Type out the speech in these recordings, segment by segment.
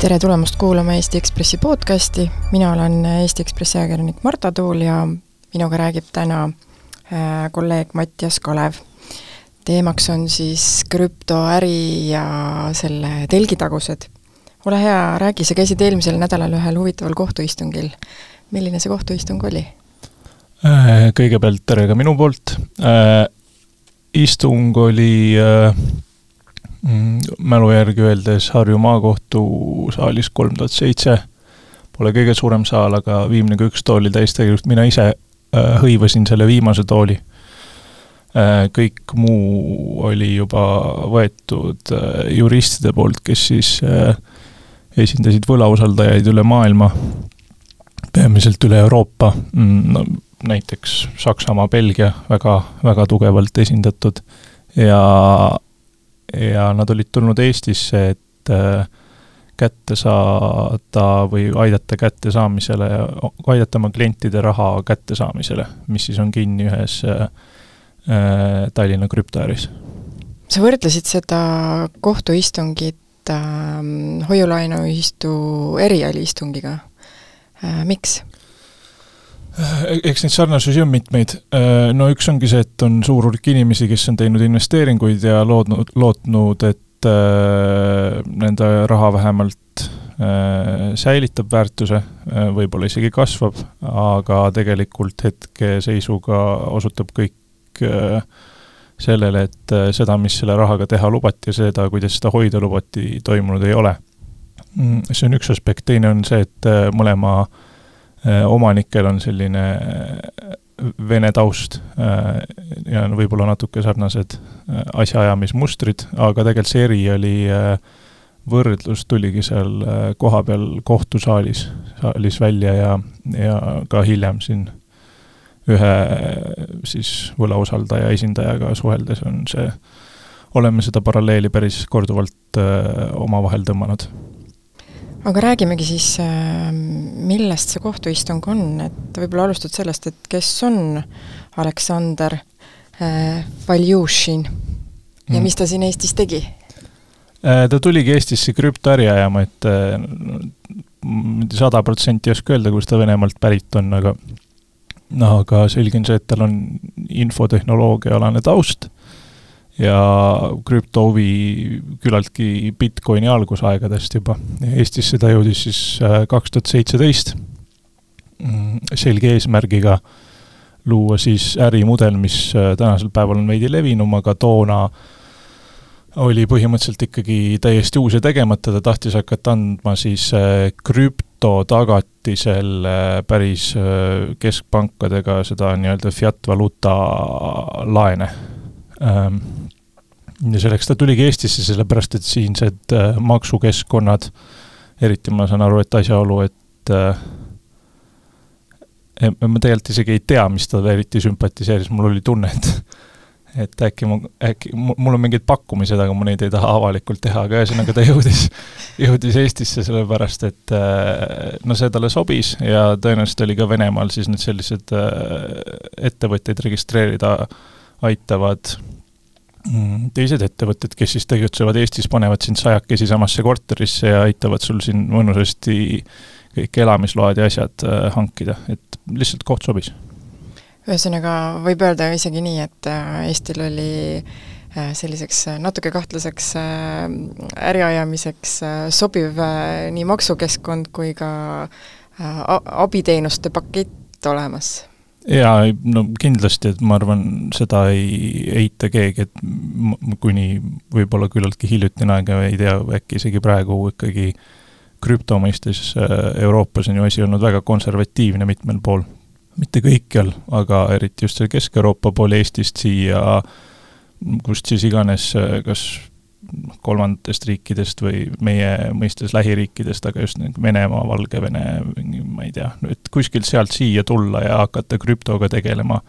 tere tulemast kuulama Eesti Ekspressi podcasti, mina olen Eesti Ekspressi ajakirjanik Marta Tuul ja minuga räägib täna äh, kolleeg Mattias Kalev. teemaks on siis krüptoäri ja selle telgitagused. ole hea, räägi, sa käisid eelmisel nädalal ühel huvitaval kohtuistungil. milline see kohtuistung oli? Äh, kõigepealt tere ka minu poolt. Äh, istung oli mälu järgi öeldes Harju maakohtu saalis kolm tuhat seitse, pole kõige suurem saal, aga viimne kui üks tool oli täis tegelikult, mina ise äh, hõivasin selle viimase tooli. Äh, kõik muu oli juba võetud äh, juristide poolt, kes siis esindasid võlausaldajaid üle maailma, peamiselt üle Euroopa, mm, no näiteks Saksamaa, Belgia väga, väga tugevalt esindatud. Ja ja nad olid tulnud Eestisse, et äh, kätte saada või aidata kättesaamisele, aidata oma klientide raha kättesaamisele, mis siis on kinni ühes äh, äh, Tallinna krüptoäris. sa võrdlesid seda kohtuistungit äh, hoiu-laenuühistu erialiistungiga äh,, miks? Eks neid sarnasusi on mitmeid. Äh, no üks ongi see, et on suur hulk inimesi, kes on teinud investeeringuid ja loodnud, lootnud, et äh, nende raha vähemalt äh, säilitab väärtuse, võib-olla isegi kasvab, aga tegelikult hetkeseisuga osutab kõik sellele, et seda, mis selle rahaga teha lubati ja seda, kuidas seda hoida lubati, toimunud ei ole. Mm, see on üks aspekt, teine on see, et mõlema Äh, omanikel on selline äh, vene taust äh, ja võib-olla natuke sarnased asjaajamismustrid, aga tegelikult see eri oli, võrdlus tuligi seal kohapeal kohtusaalis, saalis välja ja, ja ka hiljem siin ühe siis võlausaldaja esindajaga suheldes on see, oleme seda paralleeli päris korduvalt omavahel tõmmanud aga räägimegi siis, äh, millest see kohtuistung on, et võib-olla alustad sellest, et kes on Aleksander äh, Valjušin ja mm. mis ta siin Eestis tegi? Äh, ta tuligi Eestisse krüptoäri ajama, et sada protsenti ei oska öelda, kust ta Venemaalt pärit on, aga no aga selge on see, et tal on infotehnoloogia-alane taust ja krüptohuvi küllaltki Bitcoini algusaegadest juba. Eestisse ta jõudis siis äh, kaks tuhat seitseteist. Mm, selge eesmärgiga luua siis ärimudel, mis äh, tänasel päeval on veidi levinum, aga toona oli põhimõtteliselt ikkagi täiesti uus ja tegemata, ta tahtis hakata andma siis äh, krüptotagatisel päris keskpankadega seda nii-öelda fiat valuuta laene. Ähm, ja selleks ta tuligi Eestisse, sellepärast et siinsed äh, maksukeskkonnad, eriti ma saan aru, et asjaolu, et äh, ma tegelikult isegi ei tea, mis ta eriti sümpatiseeris, mul oli tunne, et et äkki ma, äkki, mul on mingeid pakkumised, aga ma neid ei taha avalikult teha, aga ühesõnaga ta jõudis, jõudis Eestisse sellepärast, et äh, no see talle sobis ja tõenäoliselt oli ka Venemaal siis nüüd sellised ettevõtteid registreerida aitavad teised ettevõtted, kes siis tegutsevad Eestis, panevad sind sajakesi samasse korterisse ja aitavad sul siin mõnusasti kõik elamisload ja asjad äh, hankida, et lihtsalt koht sobis. ühesõnaga, võib öelda isegi nii, et äh, Eestil oli äh, selliseks natuke kahtlaseks äri ajamiseks sobiv nii maksukeskkond kui ka abiteenuste pakett olemas jaa, no kindlasti, et ma arvan, seda ei eita keegi, et kuni võib-olla küllaltki hiljutine aeg, ei tea, äkki isegi praegu ikkagi krüpto mõistes äh, Euroopas on ju asi olnud väga konservatiivne mitmel pool. mitte kõikjal, aga eriti just seal Kesk-Euroopa pool, Eestist siia, kust siis iganes, äh, kas kolmandatest riikidest või meie mõistes lähiriikidest, aga just Venemaa, Valgevene, ma ei tea, et kuskilt sealt siia tulla ja hakata krüptoga tegelema,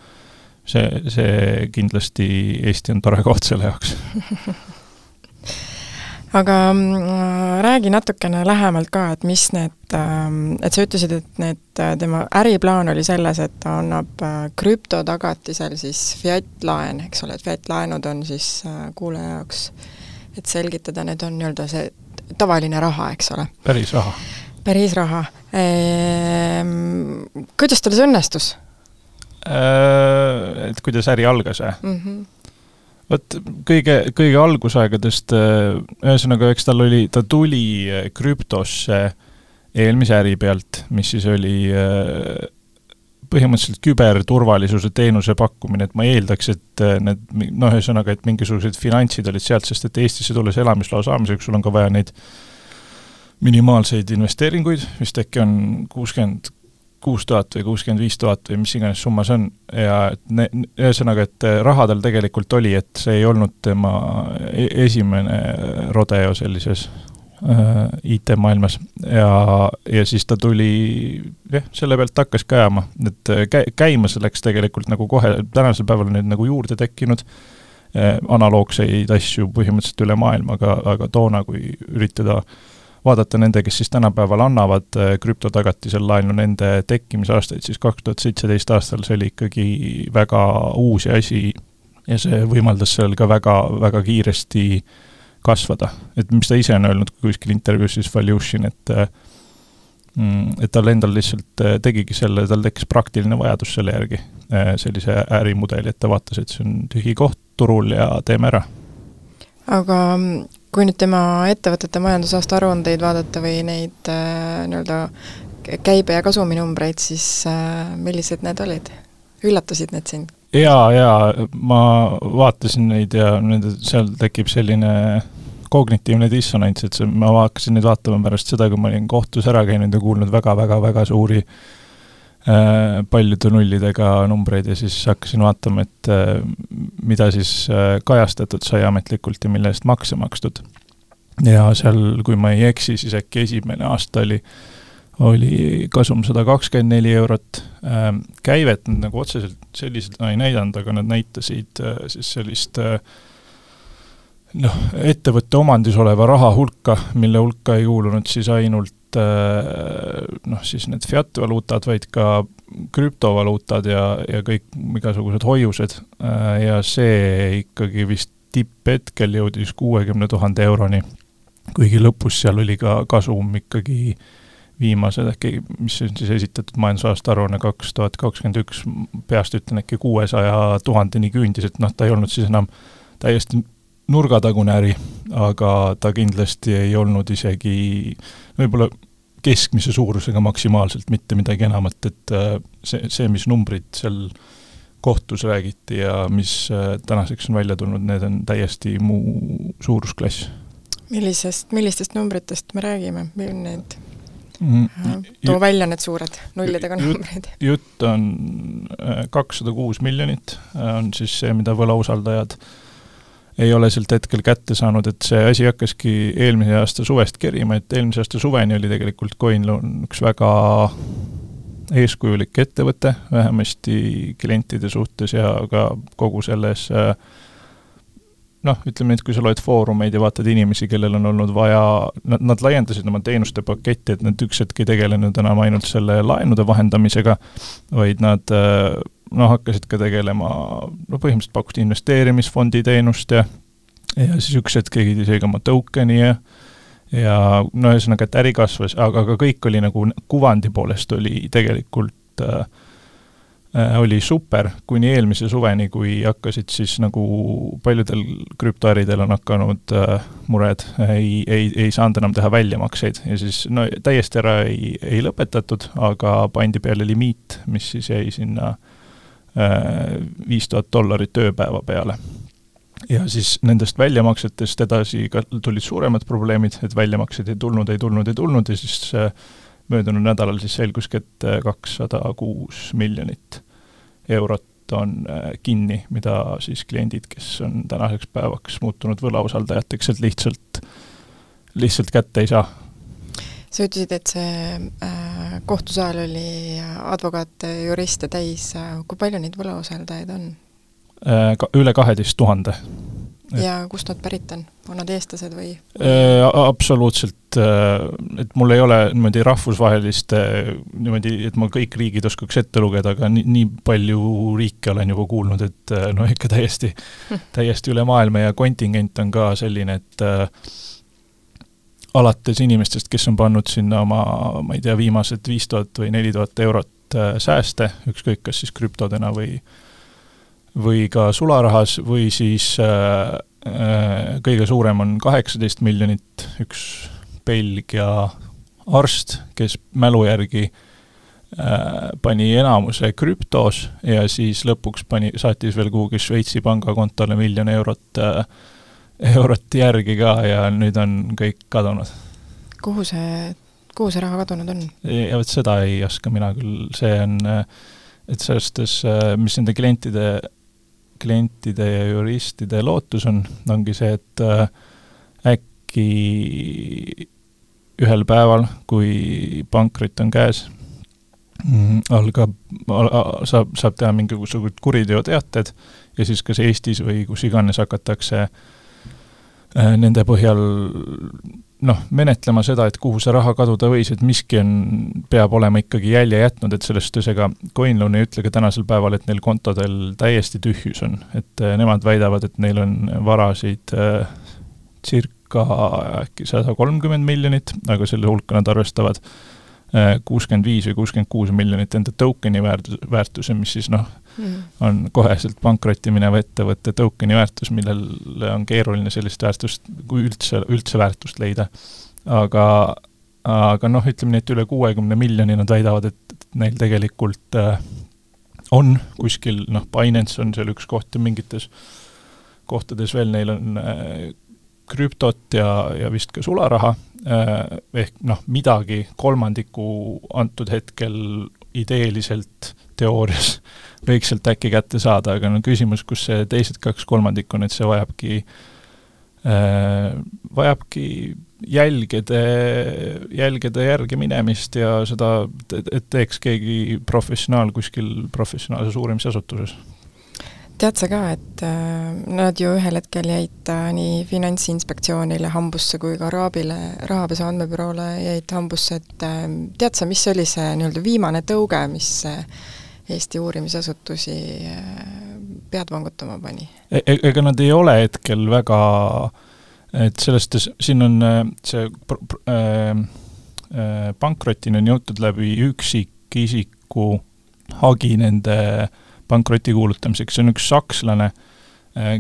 see, see kindlasti, Eesti on tore koht selle jaoks. Aga äh, räägi natukene lähemalt ka, et mis need, ähm, et sa ütlesid, et need, äh, tema äriplaan oli selles, et ta annab äh, krüptotagatisel siis fiat-laen, eks ole, et fiat-laenud on siis kuulaja jaoks äh, et selgitada, need on nii-öelda see tavaline raha, eks ole. päris raha. päris raha ehm,. kuidas tal see õnnestus? Äh, et kuidas äri algas või mm -hmm.? vot kõige, kõige algusaegadest, äh, ühesõnaga, eks tal oli, ta tuli krüptosse eelmise äri pealt, mis siis oli põhimõtteliselt küberturvalisuse teenuse pakkumine, et ma eeldaks, et äh, need noh, ühesõnaga, et mingisugused finantsid olid sealt, sest et Eestisse tulles elamisloa saamiseks sul on ka vaja neid minimaalseid investeeringuid, vist äkki on kuuskümmend kuus tuhat või kuuskümmend viis tuhat või mis iganes summa see on ja et ühesõnaga, et äh, raha tal tegelikult oli, et see ei olnud tema e-, esimene rodeo sellises IT-maailmas. Ja, ja siis ta tuli, jah, selle pealt hakkas ka ajama, et äh, käi-, käima see läks tegelikult nagu kohe, tänasel päeval nüüd nagu juurde tekkinud, äh, analoogseid asju põhimõtteliselt üle maailma, aga, aga toona, kui üritada vaadata nende, kes siis tänapäeval annavad krüptotagatisel laenu nende tekkimisaastaid, siis kaks tuhat seitseteist aastal see oli ikkagi väga uus asi. Ja see võimaldas seal ka väga, väga kiiresti äh, kasvada. et mis ta ise on öelnud kuskil intervjuus siis Valution, et mm, et tal endal lihtsalt äh, tegigi selle, tal tekkis praktiline vajadus selle järgi, äh, sellise ärimudeli, et ta vaatas, et see on tühi koht turul ja teeme ära. aga mm, kui nüüd tema ettevõtete majandusaasta aruandeid vaadata või neid äh, nii-öelda käibe- ja kasuminumbreid, siis äh, millised need olid? üllatasid need sind? Jaa, jaa, ma vaatasin neid ja nende, seal tekib selline kognitiivne dissonants, et see, ma hakkasin neid vaatama pärast seda, kui ma olin kohtus ära käinud ja kuulnud väga-väga-väga suuri äh, paljude nullidega numbreid ja siis hakkasin vaatama, et äh, mida siis äh, kajastatud sai ametlikult ja mille eest makse makstud. ja seal, kui ma ei eksi, siis äkki esimene aasta oli äh, oli kasum sada kakskümmend neli eurot, ähm, käivet nad nagu otseselt selliselt no, ei näidanud, aga nad näitasid äh, siis sellist äh, noh, ettevõtte omandis oleva raha hulka, mille hulka ei kuulunud siis ainult äh, noh, siis need fiat valuutad, vaid ka krüptovaluutad ja, ja kõik igasugused hoiused. Ja see ikkagi vist tipphetkel jõudis kuuekümne tuhande euroni, kuigi lõpus seal oli ka kasum ikkagi äh, viimased äkki, mis on siis esitatud majandusaasta aruanne kaks tuhat kakskümmend üks, peast ütlen äkki kuuesaja tuhandeni küündis, et noh, ta ei olnud siis enam täiesti nurgatagune äri, aga ta kindlasti ei olnud isegi võib-olla keskmise suurusega maksimaalselt mitte midagi enamat, et äh, see, see, mis numbrid seal kohtus räägiti ja mis äh, tänaseks on välja tulnud, need on täiesti muu suurusklass. millisest, millistest numbritest me räägime, need mm,. too välja need suured nullidega numbrid. jutt on äh, kakssada kuus miljonit, äh, on siis see, mida võlausaldajad ei ole sealt hetkel kätte saanud, et see asi hakkaski eelmise aasta suvest kerima, et eelmise aasta suveni oli tegelikult Coinloan üks väga eeskujulik ettevõte, vähemasti klientide suhtes ja ka kogu selles äh, noh, ütleme, et kui sa loed foorumeid ja vaatad inimesi, kellel on olnud vaja, nad, nad laiendasid oma teenuste paketti, et nad üks hetk ei tegelenud enam ainult selle laenude vahendamisega, vaid nad noh, hakkasid ka tegelema, no põhimõtteliselt pakuti investeerimisfondi teenust ja ja siis üks hetk tegid isegi oma token'i ja ja no ühesõnaga, et äri kasvas, aga, aga kõik oli nagu kuvandi poolest oli tegelikult äh, Äh, oli super kuni eelmise suveni, kui hakkasid siis nagu paljudel krüptoäridel on hakanud äh, mured, ei, ei, ei saanud enam teha väljamakseid ja siis no täiesti ära ei, ei lõpetatud, aga pandi peale limiit, mis siis jäi sinna äh, viis tuhat dollarit ööpäeva peale. ja siis nendest väljamaksetest edasi ka tulid suuremad probleemid, et väljamakseid ei tulnud, ei tulnud, ei tulnud ja siis äh, möödunud nädalal siis selguski, et äh, kakssada kuus miljonit eurot on äh, kinni, mida siis kliendid, kes on tänaseks päevaks muutunud võlausaldajateks, et lihtsalt, lihtsalt kätte ei saa. sa ütlesid, et see äh, kohtusaal oli advokaate, juriste täis, kui palju neid võlausaldajaid on? Ka üle kaheteist tuhande ja kust nad pärit on, on nad eestlased või äh,? Absoluutselt, äh, et mul ei ole niimoodi rahvusvahelist niimoodi, et ma kõik riigid oskaks ette lugeda, aga nii, nii palju riike olen juba kuulnud, et äh, no ikka täiesti hm., täiesti üle maailma ja kontingent on ka selline, et äh, alates inimestest, kes on pannud sinna oma, ma ei tea, viimased viis tuhat või neli tuhat eurot äh, sääste, ükskõik kas siis krüptodena või või ka sularahas või siis äh, äh, kõige suurem on kaheksateist miljonit, üks Belgia arst, kes mälu järgi äh, pani enamuse krüptos ja siis lõpuks pani, saatis veel kuhugi Šveitsi pangakontole miljon eurot eurot järgi ka ja nüüd on kõik kadunud. kuhu see, kuhu see raha kadunud on? ja vot seda ei oska mina küll, see on, et selles suhtes, mis nende klientide klientide ja juristide lootus on, ongi see, et äh, äkki ühel päeval, kui pankrot on käes, mm, algab, saab, saab teha mingisugused kuriteoteated ja siis kas Eestis või kus iganes hakatakse äh, nende põhjal noh, menetlema seda, et kuhu see raha kaduda võis, et miski on, peab olema ikkagi jälje jätnud, et selles suhtes ega Coinloan ei ütle ka tänasel päeval, et neil kontodel täiesti tühjus on. et äh, nemad väidavad, et neil on varasid äh, circa äkki sada kolmkümmend miljonit, aga selle hulka nad arvestavad äh, kuuskümmend viis või kuuskümmend kuus miljonit enda token'i väärtus, väärtuse, mis siis noh, mm. on koheselt pankrotti mineva ettevõtte token'i väärtus, millele on keeruline sellist väärtust, kui üldse, üldse väärtust leida. aga, aga noh, ütleme nii, et üle kuuekümne miljoni nad väidavad, et neil tegelikult äh, on kuskil, noh, Binance on seal üks koht ja mingites kohtades veel neil on äh, krüptot ja, ja vist ka sularaha äh,, ehk noh, midagi kolmandiku antud hetkel ideeliselt teoorias võiks sealt äkki kätte saada, aga no küsimus, kus see teised kaks kolmandikku et see vajabki äh,, vajabki jälgede, jälgede järgi minemist ja seda, et teeks keegi professionaal kuskil professionaalses uurimisasutuses. Tead sa ka, et äh, nad ju ühel hetkel jäid äh, nii Finantsinspektsioonile hambusse kui ka Raabile, rahapesu andmebüroole jäid hambusse, et äh, tead sa, mis oli see nii-öelda viimane tõuge, mis Eesti uurimisasutusi pead vangutama pani e? e ega nad ei ole hetkel väga, et sellest, siin on see äh, äh, pankrotini on jõutud läbi üksikisiku hagi nende pankroti kuulutamiseks, see on üks sakslane,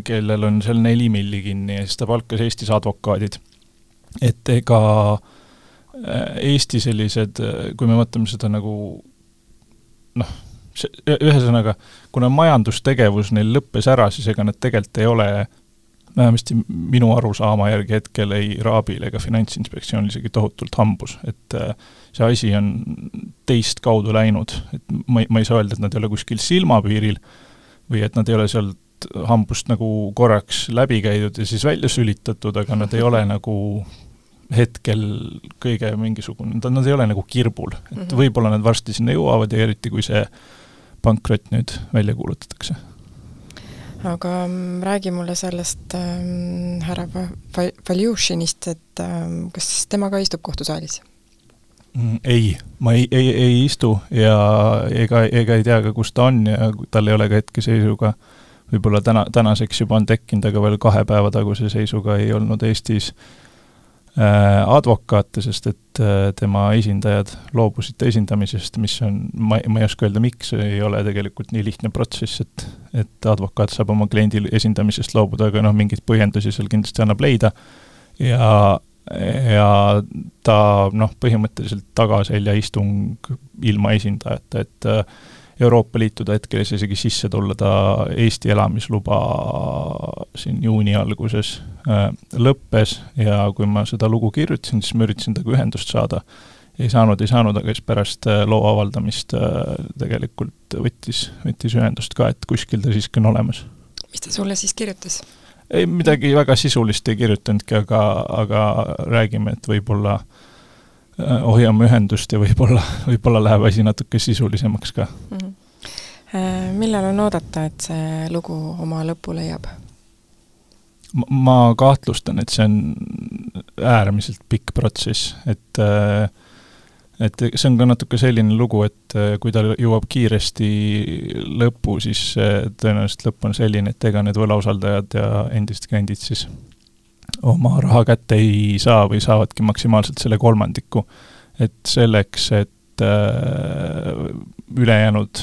kellel on seal neli milli kinni ja siis ta palkas Eestis advokaadid. et ega Eesti sellised, kui me vaatame seda nagu noh, ühesõnaga, kuna majandustegevus neil lõppes ära, siis ega nad tegelikult ei ole vähemasti minu arusaama järgi hetkel ei Raabil ega Finantsinspektsioonil isegi tohutult hambus, et äh, see asi on teist kaudu läinud, et ma ei, ma ei saa öelda, et nad ei ole kuskil silmapiiril või et nad ei ole sealt hambust nagu korraks läbi käidud ja siis välja sülitatud, aga nad ei ole nagu hetkel kõige mingisugune, nad ei ole nagu kirbul, et -hmm. võib-olla nad varsti sinna jõuavad ja eriti, kui see pankrot nüüd välja kuulutatakse aga mm, räägi mulle sellest ähm, härra Valjushinist, et ähm, kas tema ka istub kohtusaalis? Ei, ma ei, ei, ei istu ja ega, ega ei tea ka, kus ta on ja tal ei ole ka hetkeseisuga võib-olla täna, tänaseks juba on tekkinud, aga veel kahe päeva taguse seisuga ei olnud Eestis äh, Äh, advokaate, sest et äh, tema esindajad loobusid ta esindamisest, mis on, ma, ma ei oska öelda, miks, ei ole tegelikult nii lihtne protsess, et et advokaat saab oma kliendi esindamisest loobuda, aga noh, mingeid põhjendusi seal kindlasti annab leida. Ja ja ta noh, põhimõtteliselt tagaselja istung ilma esindajata, et äh, Euroopa Liitu ta hetkel ei saa isegi sisse tulla, ta Eesti elamisluba siin juuni alguses äh, lõppes ja kui ma seda lugu kirjutasin, siis ma üritasin temaga ühendust saada. ei saanud, ei saanud, aga siis pärast äh, loo avaldamist äh, tegelikult võttis, võttis ühendust ka, et kuskil ta siiski on olemas. mis ta sulle siis kirjutas? ei, midagi väga sisulist ei kirjutanudki, aga, aga räägime, et võib-olla äh, Äh, hoiame ühendust ja võib-olla, võib-olla läheb asi natuke sisulisemaks ka mm. -hmm. Millal on oodata, et see lugu oma lõpu leiab? ma kahtlustan, et see on äärmiselt pikk protsess, et äh, et see on ka natuke selline lugu, et kui ta jõuab kiiresti lõppu, siis tõenäoliselt lõpp on selline, et ega need võlausaldajad ja endised kliendid siis oma raha kätte ei saa või saavadki maksimaalselt selle kolmandiku. et selleks, et äh, ülejäänud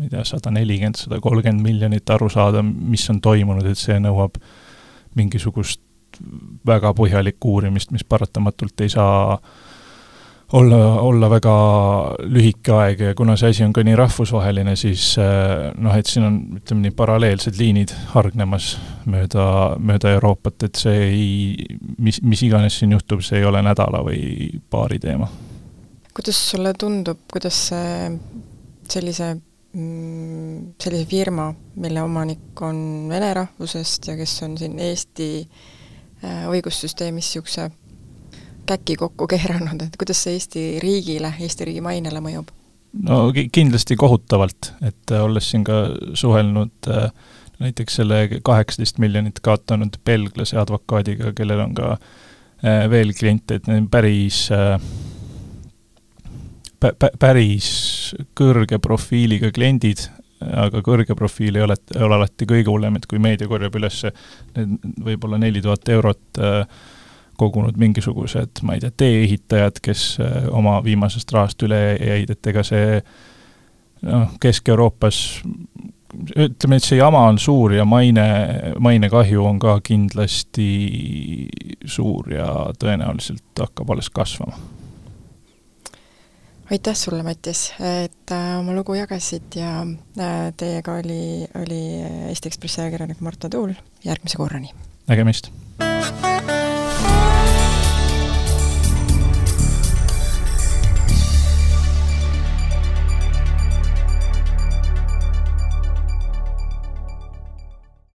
ma ei tea, sada nelikümmend, sada kolmkümmend miljonit aru saada, mis on toimunud, et see nõuab mingisugust väga põhjalikku uurimist, mis paratamatult ei saa olla, olla väga lühike aeg ja kuna see asi on ka nii rahvusvaheline, siis äh, noh, et siin on, ütleme nii, paralleelsed liinid hargnemas mööda, mööda Euroopat, et see ei, mis, mis iganes siin juhtub, see ei ole nädala või paari teema. kuidas sulle tundub, kuidas see sellise Mm, sellise firma, mille omanik on vene rahvusest ja kes on siin Eesti äh, õigussüsteemis niisuguse käki kokku keeranud, et kuidas see Eesti riigile, Eesti riigi mainele mõjub? no kindlasti kohutavalt, et äh, olles siin ka suhelnud äh, näiteks selle kaheksateist miljonit kaotanud belglase advokaadiga, kellel on ka veel kliente, et need on päris pä-, päris kõrge profiiliga kliendid, aga kõrge profiil ei ole, ei ole alati kõige hullem, et kui meedia korjab üles need võib-olla neli tuhat eurot äh, kogunud mingisugused, ma ei tea, tee-ehitajad, kes äh, oma viimasest rahast üle jäid, et ega see noh, Kesk-Euroopas ütleme, et see jama on suur ja maine, mainekahju on ka kindlasti suur ja tõenäoliselt hakkab alles kasvama aitäh sulle, Mattias, et äh, oma lugu jagasid ja äh, teiega oli, oli Eesti Ekspressi ajakirjanik Marta Tuul, järgmise korrani! nägemist!